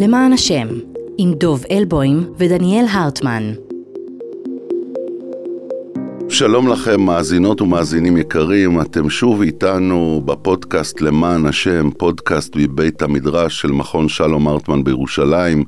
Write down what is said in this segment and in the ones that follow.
למען השם, עם דוב אלבוים ודניאל הרטמן. שלום לכם, מאזינות ומאזינים יקרים, אתם שוב איתנו בפודקאסט למען השם, פודקאסט מבית המדרש של מכון שלום הרטמן בירושלים.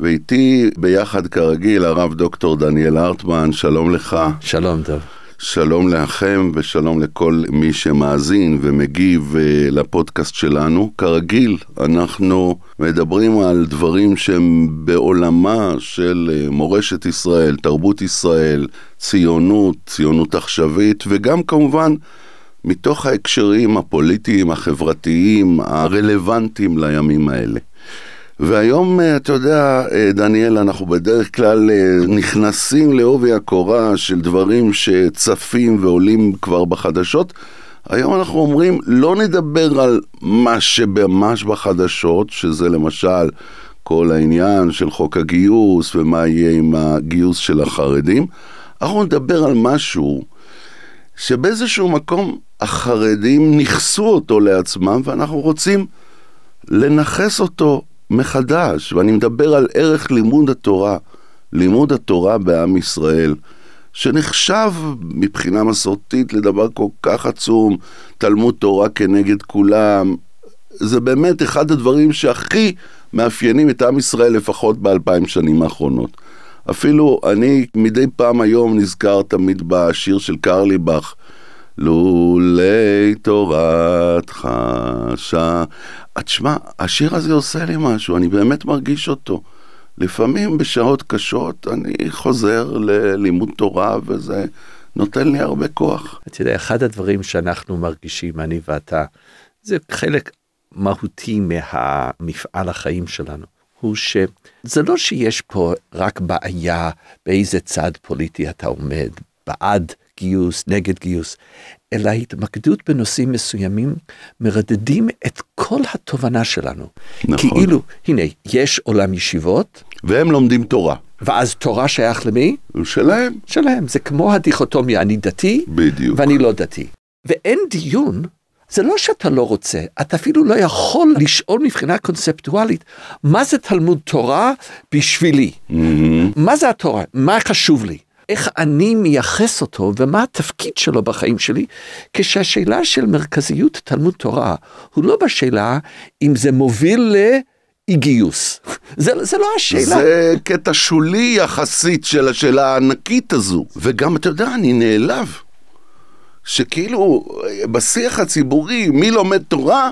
ואיתי ביחד כרגיל הרב דוקטור דניאל הרטמן, שלום לך. שלום טוב. שלום לכם ושלום לכל מי שמאזין ומגיב uh, לפודקאסט שלנו. כרגיל, אנחנו מדברים על דברים שהם בעולמה של uh, מורשת ישראל, תרבות ישראל, ציונות, ציונות עכשווית, וגם כמובן מתוך ההקשרים הפוליטיים, החברתיים, הרלוונטיים לימים האלה. והיום, אה, אתה יודע, אה, דניאל, אנחנו בדרך כלל אה, נכנסים לעובי הקורה של דברים שצפים ועולים כבר בחדשות. היום אנחנו אומרים, לא נדבר על מה שממש בחדשות, שזה למשל כל העניין של חוק הגיוס ומה יהיה עם הגיוס של החרדים. אנחנו נדבר על משהו שבאיזשהו מקום החרדים נכסו אותו לעצמם ואנחנו רוצים לנכס אותו מחדש, ואני מדבר על ערך לימוד התורה, לימוד התורה בעם ישראל, שנחשב מבחינה מסורתית לדבר כל כך עצום, תלמוד תורה כנגד כולם. זה באמת אחד הדברים שהכי מאפיינים את עם ישראל, לפחות באלפיים שנים האחרונות. אפילו אני מדי פעם היום נזכר תמיד בשיר של קרליבך, לולי תורתך שעה. תשמע, השיר הזה עושה לי משהו, אני באמת מרגיש אותו. לפעמים בשעות קשות אני חוזר ללימוד תורה וזה נותן לי הרבה כוח. אתה יודע, אחד הדברים שאנחנו מרגישים, אני ואתה, זה חלק מהותי מהמפעל החיים שלנו. הוא שזה לא שיש פה רק בעיה באיזה צד פוליטי אתה עומד, בעד גיוס, נגד גיוס, אלא התמקדות בנושאים מסוימים מרדדים את כל התובנה שלנו. נכון. כאילו, הנה, יש עולם ישיבות. והם לומדים תורה. ואז תורה שייך למי? שלהם. שלהם. זה כמו הדיכוטומיה, אני דתי, בדיוק. ואני לא דתי. ואין דיון, זה לא שאתה לא רוצה, אתה אפילו לא יכול לשאול מבחינה קונספטואלית, מה זה תלמוד תורה בשבילי? Mm-hmm. מה זה התורה? מה חשוב לי? איך אני מייחס אותו ומה התפקיד שלו בחיים שלי, כשהשאלה של מרכזיות תלמוד תורה הוא לא בשאלה אם זה מוביל ל... אי גיוס. זה, זה לא השאלה. זה קטע שולי יחסית של השאלה הענקית הזו. וגם, אתה יודע, אני נעלב. שכאילו, בשיח הציבורי, מי לומד תורה?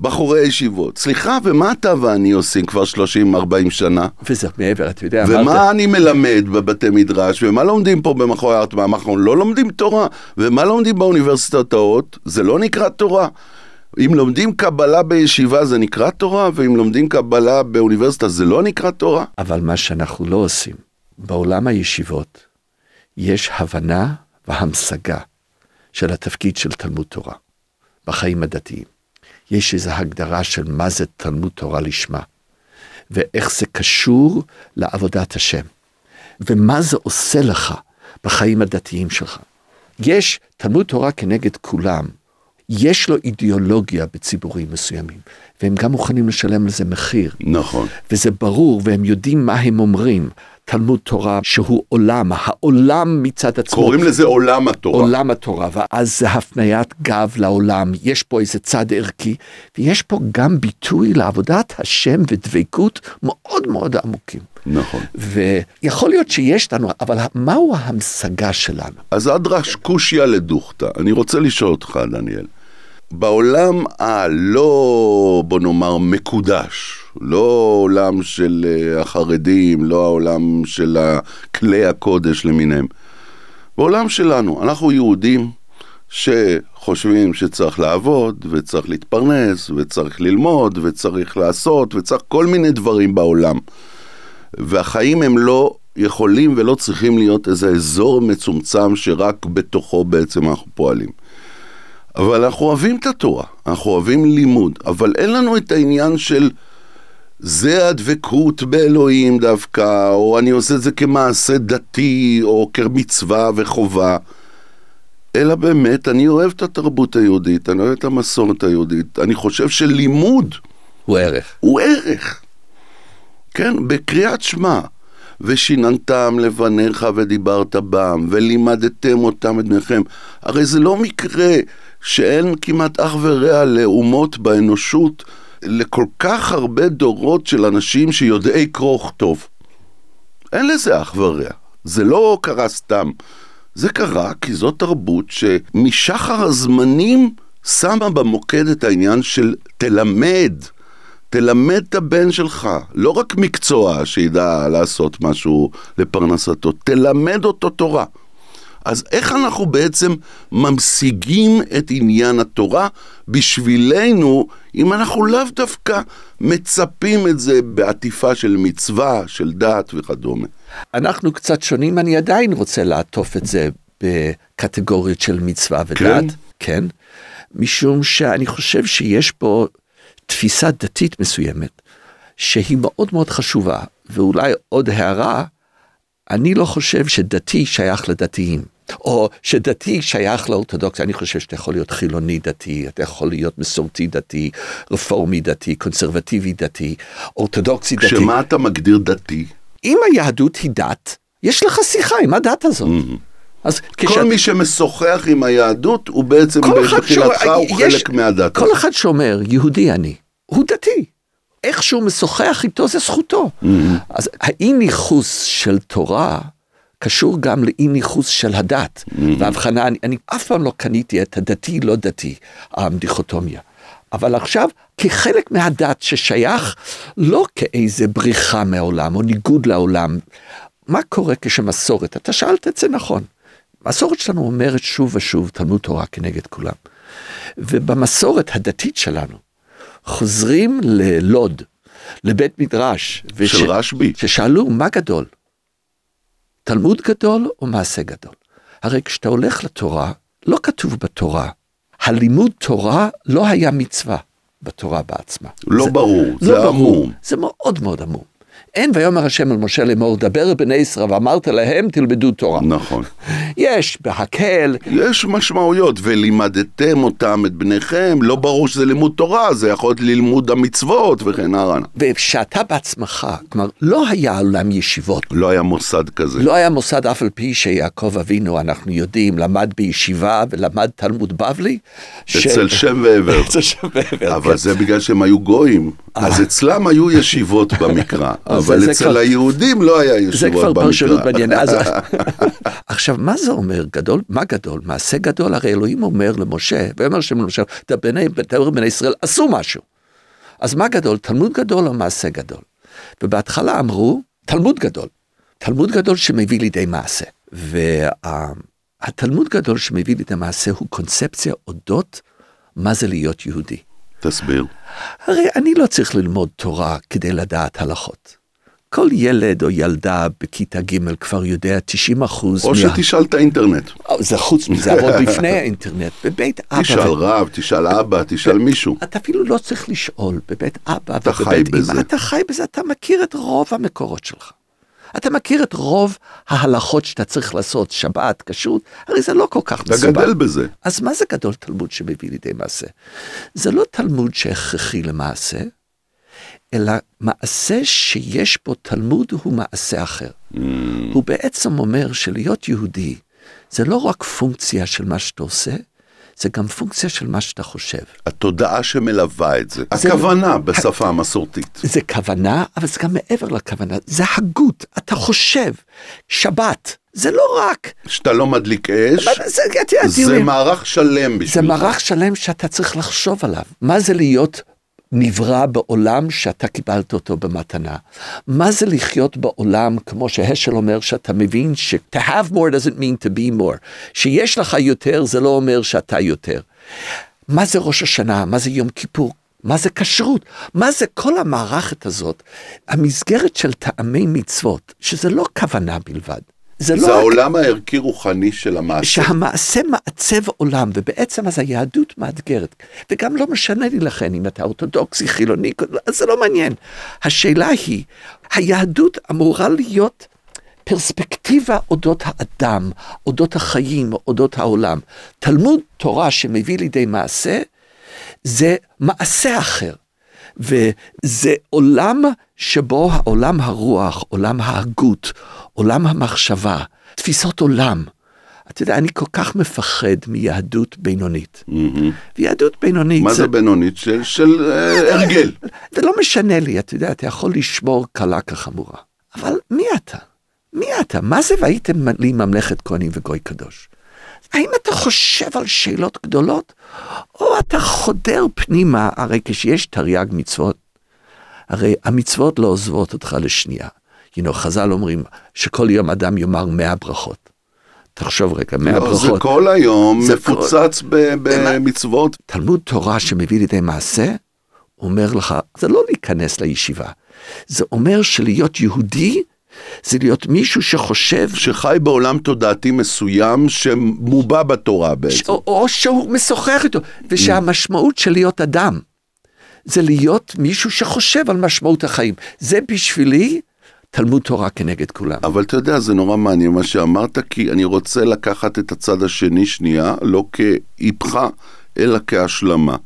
בחורי ישיבות. סליחה, ומה אתה ואני עושים כבר 30-40 שנה? וזה מעבר, אתה יודע, ומה אמרת... אני מלמד בבתי מדרש, ומה לומדים פה במכון הארטמן? אנחנו לא לומדים תורה, ומה לומדים באוניברסיטאות? זה לא נקרא תורה. אם לומדים קבלה בישיבה זה נקרא תורה, ואם לומדים קבלה באוניברסיטה זה לא נקרא תורה. אבל מה שאנחנו לא עושים, בעולם הישיבות יש הבנה והמשגה של התפקיד של תלמוד תורה בחיים הדתיים. יש איזו הגדרה של מה זה תלמוד תורה לשמה, ואיך זה קשור לעבודת השם, ומה זה עושה לך בחיים הדתיים שלך. יש תלמוד תורה כנגד כולם, יש לו אידיאולוגיה בציבורים מסוימים, והם גם מוכנים לשלם על זה מחיר. נכון. וזה ברור, והם יודעים מה הם אומרים. תלמוד תורה שהוא עולם, העולם מצד עצמו. קוראים לזה עולם התורה. עולם התורה, ואז זה הפניית גב לעולם, יש פה איזה צד ערכי, ויש פה גם ביטוי לעבודת השם ודבקות מאוד מאוד עמוקים. נכון. ויכול להיות שיש לנו, אבל מהו ההמשגה שלנו? אז אדרש קושיה לדוכתא, אני רוצה לשאול אותך, דניאל. בעולם הלא, בוא נאמר, מקודש, לא עולם של אה, החרדים, לא העולם של כלי הקודש למיניהם. בעולם שלנו, אנחנו יהודים שחושבים שצריך לעבוד, וצריך להתפרנס, וצריך ללמוד, וצריך לעשות, וצריך כל מיני דברים בעולם. והחיים הם לא יכולים ולא צריכים להיות איזה אזור מצומצם שרק בתוכו בעצם אנחנו פועלים. אבל אנחנו אוהבים את התורה, אנחנו אוהבים לימוד, אבל אין לנו את העניין של זה הדבקות באלוהים דווקא, או אני עושה את זה כמעשה דתי, או כמצווה וחובה, אלא באמת, אני אוהב את התרבות היהודית, אני אוהב את המסורת היהודית, אני חושב שלימוד הוא ערך. הוא ערך. כן, בקריאת שמע. ושיננתם לבניך ודיברת בם, ולימדתם אותם את בניכם. הרי זה לא מקרה שאין כמעט אח ורע לאומות באנושות, לכל כך הרבה דורות של אנשים שיודעי קרוא וכתוב. אין לזה אח ורע. זה לא קרה סתם. זה קרה כי זו תרבות שמשחר הזמנים שמה במוקד את העניין של תלמד. תלמד את הבן שלך, לא רק מקצוע שידע לעשות משהו לפרנסתו, תלמד אותו תורה. אז איך אנחנו בעצם ממשיגים את עניין התורה בשבילנו, אם אנחנו לאו דווקא מצפים את זה בעטיפה של מצווה, של דת וכדומה? אנחנו קצת שונים, אני עדיין רוצה לעטוף את זה בקטגוריות של מצווה ודת, כן, כן משום שאני חושב שיש פה תפיסה דתית מסוימת, שהיא מאוד מאוד חשובה, ואולי עוד הערה, אני לא חושב שדתי שייך לדתיים. או שדתי שייך לאורתודוקסיה, אני חושב שאתה יכול להיות חילוני דתי, אתה יכול להיות מסורתי דתי, רפורמי דתי, קונסרבטיבי דתי, אורתודוקסי דתי. שמה אתה מגדיר דתי? אם היהדות היא דת, יש לך שיחה עם הדת הזאת. Mm-hmm. אז כל כשאת... מי שמשוחח עם היהדות הוא בעצם בתחילתך הוא יש... חלק מהדת. כל אחד שאומר יהודי אני, הוא דתי. איך שהוא משוחח איתו זה זכותו. Mm-hmm. אז האי ניכוס של תורה קשור גם לאי ניכוס של הדת. Mm-hmm. והבחנה, אני, אני אף פעם לא קניתי את הדתי לא דתי, הדיכוטומיה. אבל עכשיו כחלק מהדת ששייך לא כאיזה בריחה מהעולם או ניגוד לעולם. מה קורה כשמסורת, אתה שאלת את זה נכון. המסורת שלנו אומרת שוב ושוב תלמוד תורה כנגד כולם. ובמסורת הדתית שלנו חוזרים ללוד, לבית מדרש. וש... של רשב"י. ששאלו מה גדול, תלמוד גדול או מעשה גדול? הרי כשאתה הולך לתורה, לא כתוב בתורה, הלימוד תורה לא היה מצווה בתורה בעצמה. לא זה, ברור, לא זה ברור, עמום. זה מאוד מאוד עמום. אין ויאמר השם אל משה לאמור, דבר בני ישראל ואמרת להם תלמדו תורה. נכון. יש בהקל. יש משמעויות, ולימדתם אותם את בניכם, לא ברור שזה לימוד תורה, זה יכול להיות ללמוד המצוות וכן הלאה. ושאתה בעצמך, כלומר, לא היה עולם ישיבות. לא היה מוסד כזה. לא היה מוסד אף על פי שיעקב אבינו, אנחנו יודעים, למד בישיבה ולמד תלמוד בבלי. אצל ש... שם ועבר. אצל שם ועבר, אבל כן. זה בגלל שהם היו גויים, אז אה. אצלם היו ישיבות במקרא. אבל זה, אצל זה היהודים לא היה ישועות במקרא. זה כבר פרשנות מעניינת. עכשיו, מה זה אומר גדול? מה גדול? מעשה גדול? הרי אלוהים אומר למשה, ואומר שם למשה, דבר בני ישראל, עשו משהו. אז מה גדול? תלמוד גדול או מעשה גדול? ובהתחלה אמרו, תלמוד גדול. תלמוד גדול שמביא לידי מעשה. והתלמוד גדול שמביא לידי מעשה הוא קונספציה אודות מה זה להיות יהודי. תסביר. הרי אני לא צריך ללמוד תורה כדי לדעת הלכות. כל ילד או ילדה בכיתה ג' כבר יודע 90 אחוז. או מה... שתשאל את האינטרנט. זה חוץ מזה, אבל לפני האינטרנט, בבית אבא. תשאל ו... רב, תשאל אבא, תשאל מישהו. אתה אפילו לא צריך לשאול, בבית אבא אתה חי בזה. אמא, אתה חי בזה, אתה מכיר את רוב המקורות שלך. אתה מכיר את רוב ההלכות שאתה צריך לעשות, שבת, כשרות, הרי זה לא כל כך מסובך. אתה גדל בזה. אז מה זה גדול תלמוד שמביא לידי מעשה? זה לא תלמוד שהכרחי למעשה, אלא מעשה שיש בו תלמוד הוא מעשה אחר. Mm. הוא בעצם אומר שלהיות יהודי זה לא רק פונקציה של מה שאתה עושה, זה גם פונקציה של מה שאתה חושב. התודעה שמלווה את זה. זה הכוונה לא... בשפה המסורתית. זה כוונה, אבל זה גם מעבר לכוונה. זה הגות, אתה חושב. שבת, זה לא רק... שאתה לא מדליק אש, זה, זה, זה מערך שלם בשבילך. זה מערך שלם שאתה צריך לחשוב עליו. מה זה להיות נברא בעולם שאתה קיבלת אותו במתנה. מה זה לחיות בעולם, כמו שהשל אומר, שאתה מבין ש- to have more doesn't mean to be more. שיש לך יותר זה לא אומר שאתה יותר. מה זה ראש השנה? מה זה יום כיפור? מה זה כשרות? מה זה כל המערכת הזאת? המסגרת של טעמי מצוות, שזה לא כוונה בלבד. זה, לא זה רק... העולם הערכי-רוחני של המעשה. שהמעשה מעצב עולם, ובעצם אז היהדות מאתגרת. וגם לא משנה לי לכן אם אתה אורתודוקסי, חילוני, זה לא מעניין. השאלה היא, היהדות אמורה להיות פרספקטיבה אודות האדם, אודות החיים, אודות העולם. תלמוד תורה שמביא לידי מעשה, זה מעשה אחר. וזה עולם שבו עולם הרוח, עולם ההגות, עולם המחשבה, תפיסות עולם. אתה יודע, אני כל כך מפחד מיהדות בינונית. ויהדות בינונית... מה זה בינונית? של, אה, הרגל. זה לא משנה לי, אתה יודע, אתה יכול לשמור קלה כחמורה. אבל מי אתה? מי אתה? מה זה והייתם לי ממלכת כהנים וגוי קדוש? האם אתה חושב על שאלות גדולות, או אתה חודר פנימה, הרי כשיש תרי"ג מצוות, הרי המצוות לא עוזבות אותך לשנייה. You know, חז"ל אומרים שכל יום אדם יאמר מאה ברכות. תחשוב רגע, מאה לא, ברכות. זה כל היום זה מפוצץ ב- במצוות. תלמוד תורה שמביא לידי מעשה, אומר לך, זה לא להיכנס לישיבה. זה אומר שלהיות יהודי, זה להיות מישהו שחושב, שחי בעולם תודעתי מסוים שמובע בתורה ש... בעצם. או, או שהוא משוחח איתו, ושהמשמעות של להיות אדם, זה להיות מישהו שחושב על משמעות החיים. זה בשבילי תלמוד תורה כנגד כולם. אבל אתה יודע, זה נורא מעניין מה שאמרת, כי אני רוצה לקחת את הצד השני שנייה, לא כאיפך, אלא כהשלמה.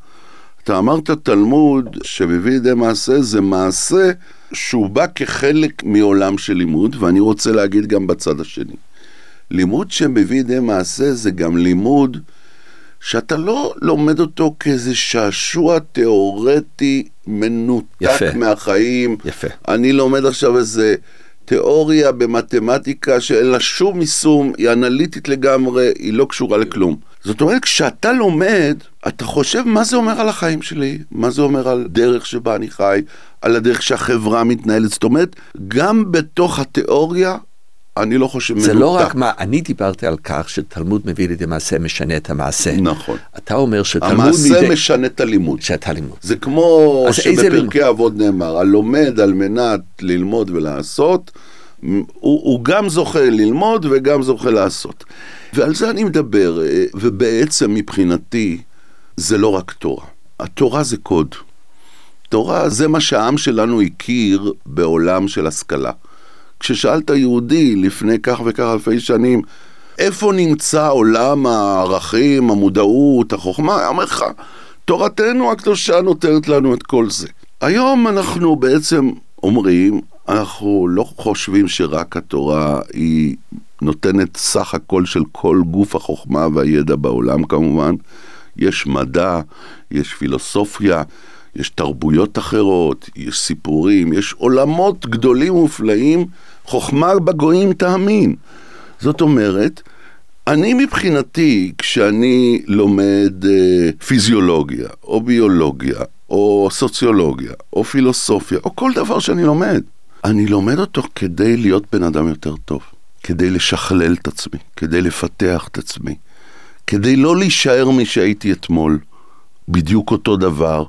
אתה אמרת תלמוד שמביא לידי מעשה, זה מעשה שהוא בא כחלק מעולם של לימוד, ואני רוצה להגיד גם בצד השני. לימוד שמביא לידי מעשה זה גם לימוד שאתה לא לומד אותו כאיזה שעשוע תיאורטי מנותק יפה. מהחיים. יפה. אני לומד עכשיו איזה תיאוריה במתמטיקה שאין לה שום יישום, היא אנליטית לגמרי, היא לא קשורה לכלום. זאת אומרת, כשאתה לומד, אתה חושב מה זה אומר על החיים שלי, מה זה אומר על דרך שבה אני חי, על הדרך שהחברה מתנהלת. זאת אומרת, גם בתוך התיאוריה, אני לא חושב זה מנותק. לא רק מה, אני דיברתי על כך שתלמוד מביא לידי מעשה משנה את המעשה. נכון. אתה אומר שתלמוד המעשה מידי... משנה את הלימוד. שאתה לימוד. זה כמו שבפרקי אבות נאמר, הלומד על מנת ללמוד ולעשות, הוא, הוא גם זוכה ללמוד וגם זוכה לעשות. ועל זה אני מדבר, אה, ובעצם מבחינתי זה לא רק תורה. התורה זה קוד. תורה זה מה שהעם שלנו הכיר בעולם של השכלה. כששאלת יהודי לפני כך וכך אלפי שנים, איפה נמצא עולם הערכים, המודעות, החוכמה? אומר לך, תורתנו הקדושה נותנת לנו את כל זה. היום אנחנו בעצם אומרים, אנחנו לא חושבים שרק התורה היא נותנת סך הכל של כל גוף החוכמה והידע בעולם כמובן. יש מדע, יש פילוסופיה, יש תרבויות אחרות, יש סיפורים, יש עולמות גדולים ומופלאים, חוכמה בגויים תאמין. זאת אומרת, אני מבחינתי, כשאני לומד אה, פיזיולוגיה, או ביולוגיה, או סוציולוגיה, או פילוסופיה, או כל דבר שאני לומד, אני לומד אותו כדי להיות בן אדם יותר טוב, כדי לשכלל את עצמי, כדי לפתח את עצמי, כדי לא להישאר מי שהייתי אתמול, בדיוק אותו דבר.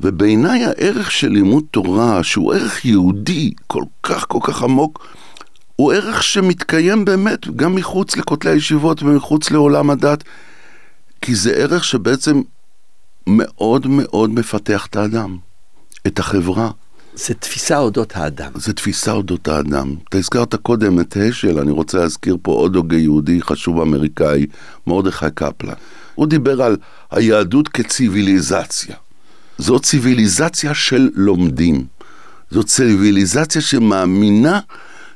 ובעיניי הערך של לימוד תורה, שהוא ערך יהודי כל כך כל כך עמוק, הוא ערך שמתקיים באמת גם מחוץ לכותלי הישיבות ומחוץ לעולם הדת, כי זה ערך שבעצם מאוד מאוד מפתח את האדם, את החברה. זה תפיסה אודות האדם. זה תפיסה אודות האדם. אתה הזכרת קודם את השל, אני רוצה להזכיר פה עוד הוגה יהודי חשוב אמריקאי, מרדכי קפלן. הוא דיבר על היהדות כציוויליזציה. זו ציוויליזציה של לומדים. זו ציוויליזציה שמאמינה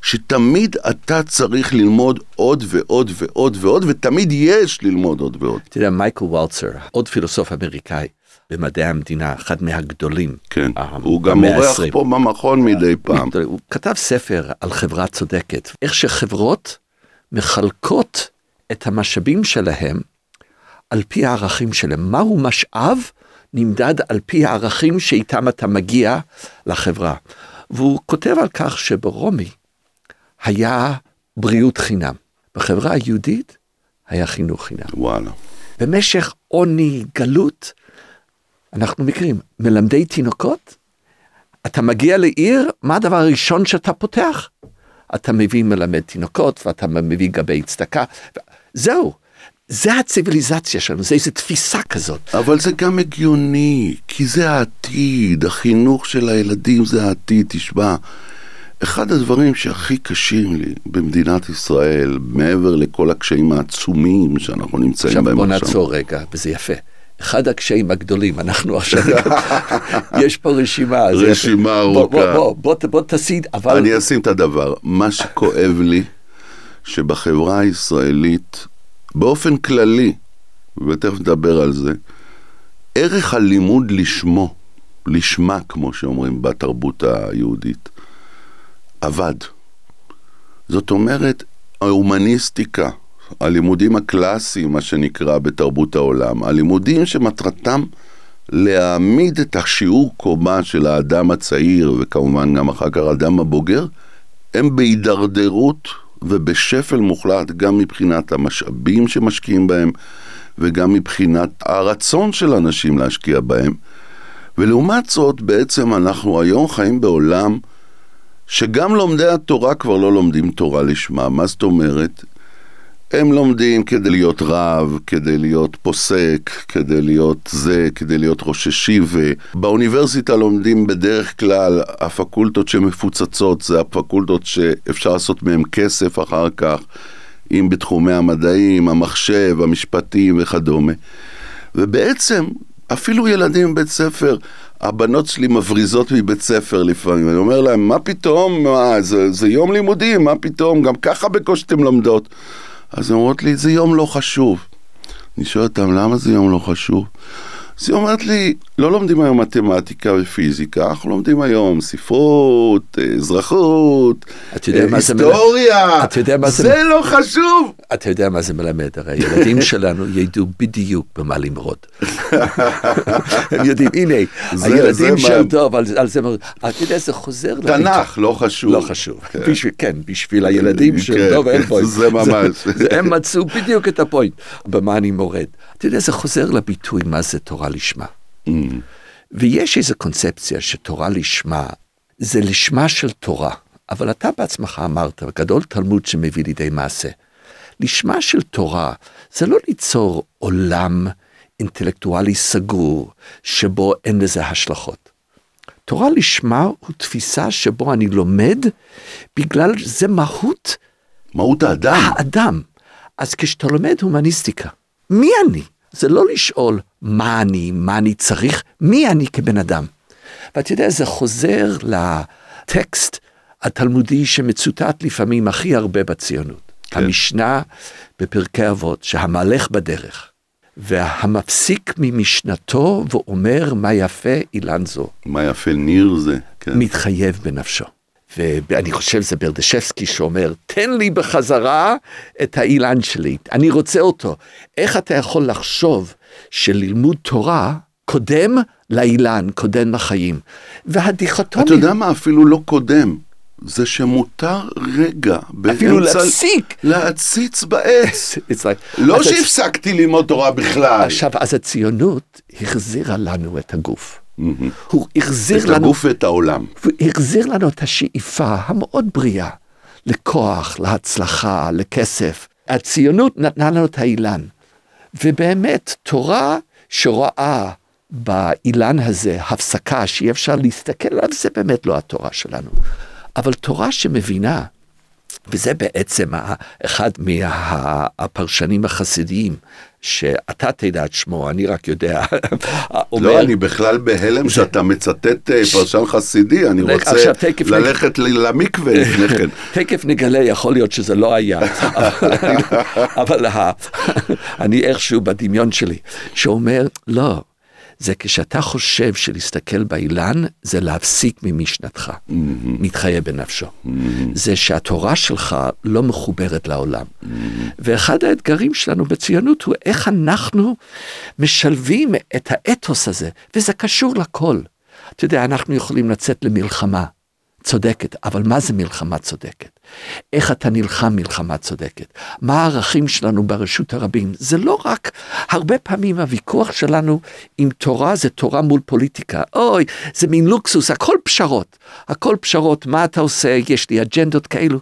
שתמיד אתה צריך ללמוד עוד ועוד ועוד ועוד, ותמיד יש ללמוד עוד ועוד. אתה יודע, מייקל וולצר, עוד פילוסוף אמריקאי במדעי המדינה, אחד מהגדולים. כן, אה, הוא גם אורח. פה במכון מדי פעם. הוא כתב ספר על חברה צודקת, איך שחברות מחלקות את המשאבים שלהם על פי הערכים שלהם. מהו משאב נמדד על פי הערכים שאיתם אתה מגיע לחברה. והוא כותב על כך שברומי היה בריאות חינם, בחברה היהודית היה חינוך חינם. וואלה. במשך עוני, גלות, אנחנו מכירים, מלמדי תינוקות, אתה מגיע לעיר, מה הדבר הראשון שאתה פותח? אתה מביא מלמד תינוקות ואתה מביא גבי צדקה, זהו, זה הציוויליזציה שלנו, זה איזו תפיסה כזאת. אבל זה גם הגיוני, כי זה העתיד, החינוך של הילדים זה העתיד, תשמע. אחד הדברים שהכי קשים לי במדינת ישראל, מעבר לכל הקשיים העצומים שאנחנו נמצאים עכשיו בהם בוא עכשיו. נעצור רגע, וזה יפה. אחד הקשיים הגדולים, אנחנו עכשיו, יש פה רשימה. רשימה בוא, בוא, ארוכה. בוא, בוא, בוא תסיד, אבל... אני אשים את הדבר. מה שכואב לי, שבחברה הישראלית, באופן כללי, ותכף נדבר על זה, ערך הלימוד לשמו, לשמה, כמו שאומרים בתרבות היהודית, אבד. זאת אומרת, ההומניסטיקה, הלימודים הקלאסיים, מה שנקרא בתרבות העולם, הלימודים שמטרתם להעמיד את השיעור קומה של האדם הצעיר, וכמובן גם אחר כך האדם הבוגר, הם בהידרדרות ובשפל מוחלט, גם מבחינת המשאבים שמשקיעים בהם, וגם מבחינת הרצון של אנשים להשקיע בהם. ולעומת זאת, בעצם אנחנו היום חיים בעולם שגם לומדי התורה כבר לא לומדים תורה לשמה. מה זאת אומרת? הם לומדים כדי להיות רב, כדי להיות פוסק, כדי להיות זה, כדי להיות ראש ישיבה. באוניברסיטה לומדים בדרך כלל הפקולטות שמפוצצות, זה הפקולטות שאפשר לעשות מהן כסף אחר כך, אם בתחומי המדעים, המחשב, המשפטים וכדומה. ובעצם, אפילו ילדים בבית ספר, הבנות שלי מבריזות מבית ספר לפעמים, אני אומר להם, מה פתאום, מה, זה, זה יום לימודים, מה פתאום, גם ככה בקושי אתם לומדות. אז הן אומרות לי, זה יום לא חשוב. אני שואל אותם, למה זה יום לא חשוב? אז היא אומרת לי, לא לומדים היום מתמטיקה ופיזיקה, אנחנו לומדים היום ספרות, אה, אזרחות, אה, זה היסטוריה, יודע מה זה- זה לא חשוב. אתה יודע מה זה מלמד, הרי הילדים שלנו ידעו בדיוק במה למרוד. הם יודעים, הנה, זה- הילדים זה של דוב, על על זה. אתה יודע, זה חוזר. תנ"ך, לא חשוב. לא חשוב, כן, בשביל הילדים של כן, דוב אלפוי. זה ממש. הם מצאו בדיוק את הפוינט, במה אני מורד. אתה יודע, זה חוזר לביטוי מה זה תורה לשמה. Mm. ויש איזו קונספציה שתורה לשמה, זה לשמה של תורה, אבל אתה בעצמך אמרת, גדול תלמוד שמביא לידי מעשה. לשמה של תורה זה לא ליצור עולם אינטלקטואלי סגור, שבו אין לזה השלכות. תורה לשמה הוא תפיסה שבו אני לומד, בגלל זה מהות מהות האדם. האדם. אז כשאתה לומד הומניסטיקה, מי אני? זה לא לשאול מה אני, מה אני צריך, מי אני כבן אדם. ואתה יודע, זה חוזר לטקסט התלמודי שמצוטט לפעמים הכי הרבה בציונות. כן. המשנה בפרקי אבות, שהמהלך בדרך, והמפסיק ממשנתו ואומר מה יפה אילן זו. מה יפה ניר זה. כן. מתחייב בנפשו. ואני חושב זה ברדשבסקי שאומר, תן לי בחזרה את האילן שלי, אני רוצה אותו. איך אתה יכול לחשוב שלימוד תורה קודם לאילן, קודם לחיים? והדיכוטומיה... אתה יודע מה? אפילו לא קודם. זה שמותר רגע, אפילו באמצע- להפסיק. להציץ בעץ. Like- לא שהפסקתי ללמוד תורה בכלל. עכשיו, אז הציונות החזירה לנו את הגוף. הוא החזיר את לנו... הגוף ואת העולם. הוא החזיר לנו את השאיפה המאוד בריאה לכוח, להצלחה, לכסף. הציונות נתנה לנו את האילן. ובאמת, תורה שרואה באילן הזה הפסקה שאי אפשר להסתכל עליו, זה באמת לא התורה שלנו. אבל תורה שמבינה, וזה בעצם אחד מהפרשנים החסידיים, שאתה תדע את שמו, אני רק יודע, אומר, לא, אני בכלל בהלם שאתה מצטט אה, פרשן חסידי, אני רוצה עכשיו, תקף, ללכת ל- למקווה לפני כן. תכף נגלה, יכול להיות שזה לא היה, אבל, אני איכשהו בדמיון שלי, שאומר, לא, זה כשאתה חושב שלהסתכל באילן, זה להפסיק ממשנתך, מתחייב בנפשו. זה שהתורה שלך לא מחוברת לעולם. ואחד האתגרים שלנו בציונות הוא איך אנחנו משלבים את האתוס הזה, וזה קשור לכל. אתה יודע, אנחנו יכולים לצאת למלחמה. צודקת, אבל מה זה מלחמה צודקת? איך אתה נלחם מלחמה צודקת? מה הערכים שלנו ברשות הרבים? זה לא רק, הרבה פעמים הוויכוח שלנו עם תורה זה תורה מול פוליטיקה. אוי, זה מין לוקסוס, הכל פשרות. הכל פשרות, מה אתה עושה, יש לי אג'נדות כאלו.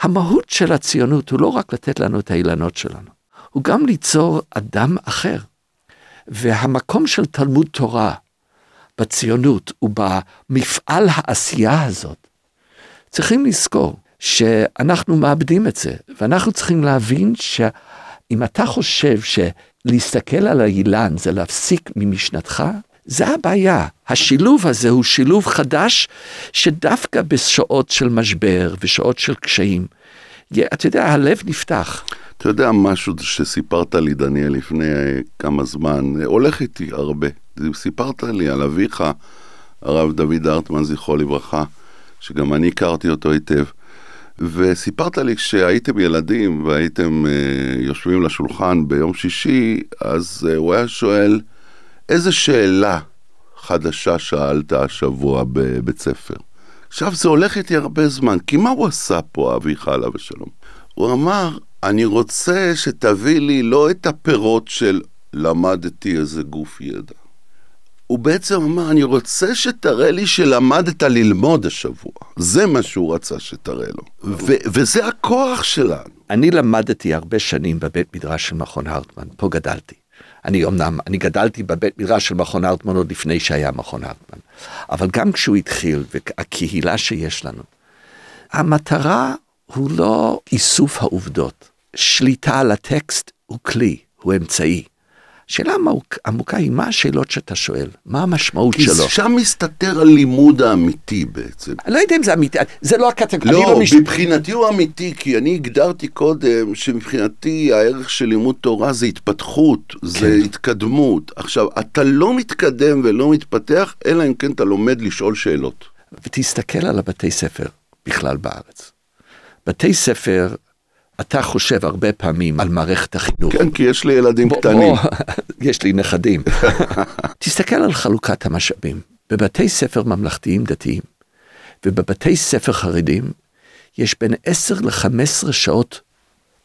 המהות של הציונות הוא לא רק לתת לנו את האילנות שלנו, הוא גם ליצור אדם אחר. והמקום של תלמוד תורה, בציונות ובמפעל העשייה הזאת, צריכים לזכור שאנחנו מאבדים את זה, ואנחנו צריכים להבין אם אתה חושב שלהסתכל על האילן זה להפסיק ממשנתך, זה הבעיה. השילוב הזה הוא שילוב חדש, שדווקא בשעות של משבר ושעות של קשיים, אתה יודע, הלב נפתח. אתה יודע משהו שסיפרת לי, דניאל, לפני כמה זמן, הולך איתי הרבה. סיפרת לי על אביך, הרב דוד ארטמן, זכרו לברכה, שגם אני הכרתי אותו היטב. וסיפרת לי כשהייתם ילדים והייתם uh, יושבים לשולחן ביום שישי, אז uh, הוא היה שואל, איזה שאלה חדשה שאלת השבוע בבית ספר? עכשיו זה הולך איתי הרבה זמן, כי מה הוא עשה פה, אביך עליו השלום? הוא אמר, אני רוצה שתביא לי לא את הפירות של למדתי איזה גוף ידע. הוא בעצם אמר, אני רוצה שתראה לי שלמדת ללמוד השבוע. זה מה שהוא רצה שתראה לו. ו- וזה הכוח שלנו. אני למדתי הרבה שנים בבית מדרש של מכון הרטמן, פה גדלתי. אני אמנם, אני גדלתי בבית מדרש של מכון הרטמן עוד לפני שהיה מכון הרטמן. אבל גם כשהוא התחיל, והקהילה שיש לנו, המטרה הוא לא איסוף העובדות. שליטה על הטקסט הוא כלי, הוא אמצעי. שאלה עמוקה היא מה השאלות שאתה שואל, מה המשמעות כי שלו. כי שם מסתתר הלימוד האמיתי בעצם. אני לא יודע אם זה אמיתי, זה לא הקטגוריה. לא, לא מש... מבחינתי הוא אמיתי, כי אני הגדרתי קודם שמבחינתי הערך של לימוד תורה זה התפתחות, כן. זה התקדמות. עכשיו, אתה לא מתקדם ולא מתפתח, אלא אם כן אתה לומד לשאול שאלות. ותסתכל על הבתי ספר בכלל בארץ. בתי ספר אתה חושב הרבה פעמים על מערכת החינוך. כן, כי יש לי ילדים קטנים. יש לי נכדים. תסתכל על חלוקת המשאבים. בבתי ספר ממלכתיים דתיים ובבתי ספר חרדים יש בין 10 ל-15 שעות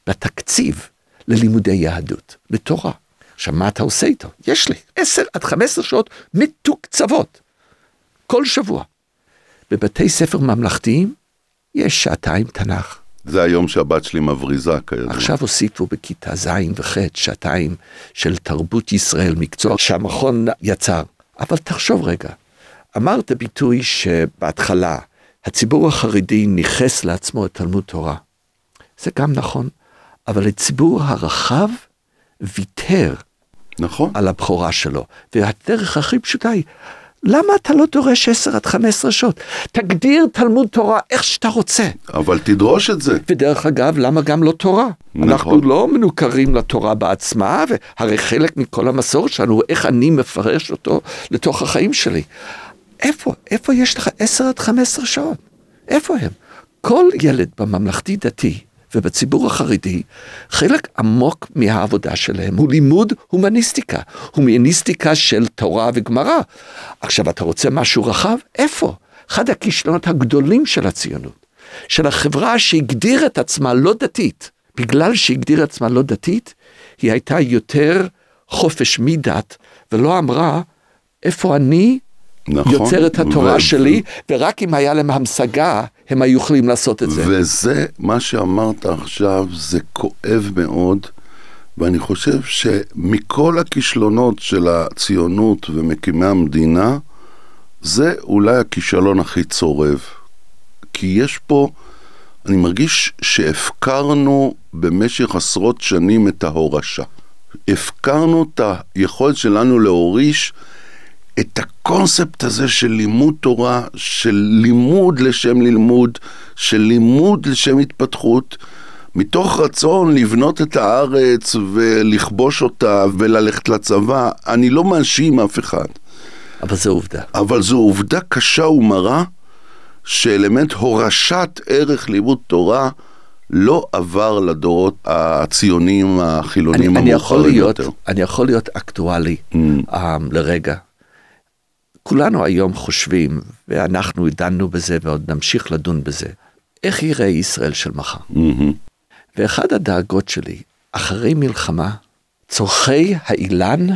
בתקציב ללימודי יהדות, לתורה. עכשיו, מה אתה עושה איתו? יש לי 10 עד 15 שעות מתוקצבות, כל שבוע. בבתי ספר ממלכתיים יש שעתיים תנ"ך, זה היום שהבת שלי מבריזה כידוע. עכשיו הוסיפו בכיתה ז' וח' שעתיים של תרבות ישראל, מקצוע שהמכון יצר. אבל תחשוב רגע, אמרת ביטוי שבהתחלה הציבור החרדי ניכס לעצמו את תלמוד תורה. זה גם נכון, אבל הציבור הרחב ויתר נכון. על הבכורה שלו. והדרך הכי פשוטה היא, למה אתה לא דורש 10 עד 15 שעות? תגדיר תלמוד תורה איך שאתה רוצה. אבל תדרוש את זה. ודרך אגב, למה גם לא תורה? נכון. אנחנו לא מנוכרים לתורה בעצמה, והרי חלק מכל המסורת שלנו איך אני מפרש אותו לתוך החיים שלי. איפה, איפה יש לך 10 עד 15 שעות? איפה הם? כל ילד בממלכתי דתי ובציבור החרדי, חלק עמוק מהעבודה שלהם הוא לימוד הומניסטיקה, הומניסטיקה של תורה וגמרא. עכשיו, אתה רוצה משהו רחב? איפה? אחד הכישלונות הגדולים של הציונות, של החברה שהגדיר את עצמה לא דתית, בגלל שהגדיר עצמה לא דתית, היא הייתה יותר חופש מדת, ולא אמרה, איפה אני נכון, יוצר את התורה ו... שלי, ורק אם היה להם המשגה, הם היו יכולים לעשות את זה. וזה, מה שאמרת עכשיו, זה כואב מאוד, ואני חושב שמכל הכישלונות של הציונות ומקימי המדינה, זה אולי הכישלון הכי צורב. כי יש פה, אני מרגיש שהפקרנו במשך עשרות שנים את ההורשה. הפקרנו את היכולת שלנו להוריש את הקונספט הזה של לימוד תורה, של לימוד לשם ללמוד, של לימוד לשם התפתחות, מתוך רצון לבנות את הארץ ולכבוש אותה וללכת לצבא, אני לא מאשים אף אחד. אבל זו עובדה. אבל זו עובדה קשה ומרה, שאלמנט הורשת ערך לימוד תורה לא עבר לדורות הציונים החילונים המאוחרים יותר. אני יכול להיות אקטואלי mm. um, לרגע. כולנו היום חושבים, ואנחנו דנו בזה ועוד נמשיך לדון בזה, איך יראה ישראל של מחר. Mm-hmm. ואחד הדאגות שלי, אחרי מלחמה, צורכי האילן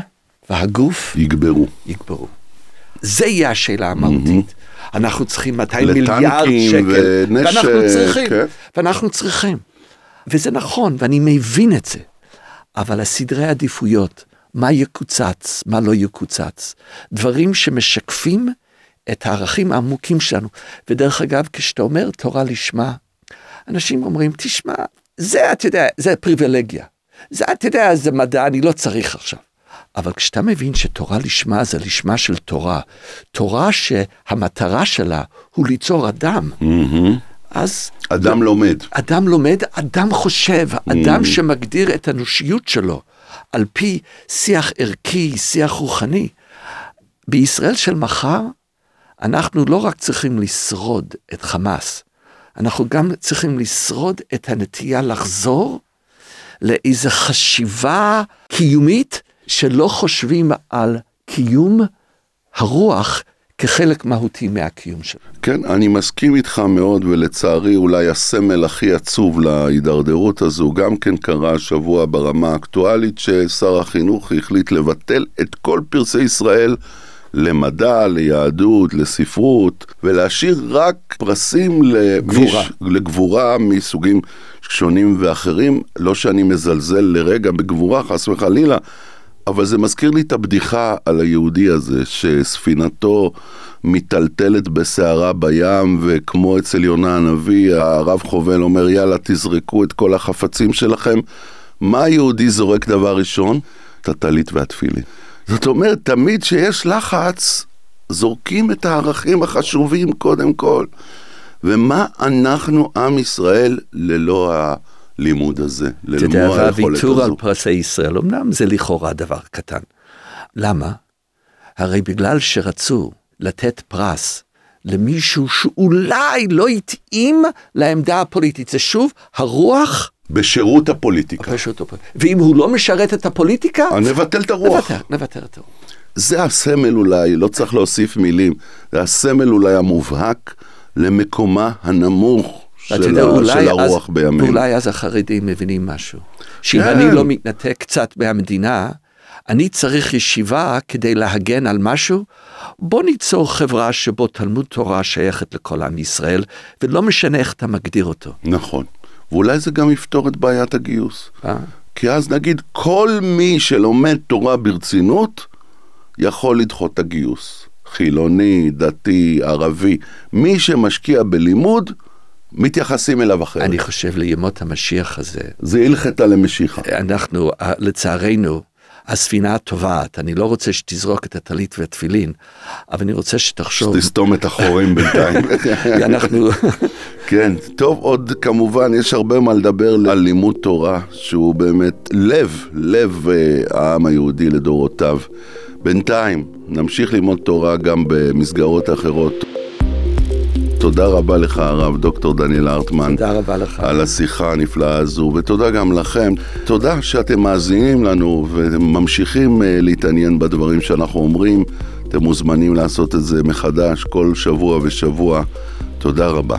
והגוף יגברו. יגברו. זה יהיה השאלה המהותית. Mm-hmm. אנחנו צריכים 200 מיליארד שקל, ונש... ואנחנו צריכים, כן. ואנחנו צריכים. וזה נכון, ואני מבין את זה, אבל הסדרי עדיפויות, מה יקוצץ, מה לא יקוצץ. דברים שמשקפים את הערכים העמוקים שלנו. ודרך אגב, כשאתה אומר תורה לשמה, אנשים אומרים, תשמע, זה, אתה יודע, זה פריבילגיה. זה, אתה יודע, זה מדע, אני לא צריך עכשיו. אבל כשאתה מבין שתורה לשמה זה לשמה של תורה, תורה שהמטרה שלה הוא ליצור אדם, אז... אדם לומד. אדם לומד, אדם חושב, אדם שמגדיר את האנושיות שלו על פי שיח ערכי, שיח רוחני. בישראל של מחר, אנחנו לא רק צריכים לשרוד את חמאס, אנחנו גם צריכים לשרוד את הנטייה לחזור לאיזו חשיבה קיומית שלא חושבים על קיום הרוח כחלק מהותי מהקיום שלו. כן, אני מסכים איתך מאוד, ולצערי אולי הסמל הכי עצוב להידרדרות הזו גם כן קרה השבוע ברמה האקטואלית, ששר החינוך החליט לבטל את כל פרסי ישראל למדע, ליהדות, לספרות, ולהשאיר רק פרסים גבורה. למיש, לגבורה מסוגים שונים ואחרים. לא שאני מזלזל לרגע בגבורה, חס וחלילה, אבל זה מזכיר לי את הבדיחה על היהודי הזה, שספינתו מיטלטלת בסערה בים, וכמו אצל יונה הנביא, הרב חובל אומר, יאללה, תזרקו את כל החפצים שלכם. מה היהודי זורק דבר ראשון? את הטלית והתפילין. זאת אומרת, תמיד שיש לחץ, זורקים את הערכים החשובים קודם כל. ומה אנחנו, עם ישראל, ללא הלימוד הזה, אתה יודע, ללא היכולת והוויתור על הזו? פרסי ישראל, אמנם זה לכאורה דבר קטן. למה? הרי בגלל שרצו לתת פרס למישהו שאולי לא התאים לעמדה הפוליטית, זה שוב הרוח בשירות הפוליטיקה. פשוט, ואם הוא לא משרת את הפוליטיקה, נבטל את הרוח. נוותר, נוותר את הרוח. זה הסמל אולי, לא צריך להוסיף מילים, זה הסמל אולי המובהק למקומה הנמוך של, יודע, ה- אולי של אז- הרוח בימינו. ואולי אז החרדים מבינים משהו. שאם כן. אני לא מתנתק קצת מהמדינה, אני צריך ישיבה כדי להגן על משהו. בוא ניצור חברה שבו תלמוד תורה שייכת לכל עם ישראל, ולא משנה איך אתה מגדיר אותו. נכון. ואולי זה גם יפתור את בעיית הגיוס. אה? כי אז נגיד, כל מי שלומד תורה ברצינות, יכול לדחות את הגיוס. חילוני, דתי, ערבי. מי שמשקיע בלימוד, מתייחסים אליו אחרת. אני חושב לימות המשיח הזה, זה הלכתה למשיחה. אנחנו, לצערנו, הספינה טובעת. אני לא רוצה שתזרוק את הטלית והתפילין, אבל אני רוצה שתחשוב, תסתום את החורים בינתיים. אנחנו, כן, טוב, עוד כמובן, יש הרבה מה לדבר על לימוד תורה, שהוא באמת לב, לב אה, העם היהודי לדורותיו. בינתיים, נמשיך ללמוד תורה גם במסגרות אחרות. תודה רבה לך, הרב דוקטור דניאל הרטמן. תודה רבה לך. על השיחה הנפלאה הזו, ותודה גם לכם. תודה שאתם מאזינים לנו וממשיכים אה, להתעניין בדברים שאנחנו אומרים. אתם מוזמנים לעשות את זה מחדש כל שבוע ושבוע. תודה רבה.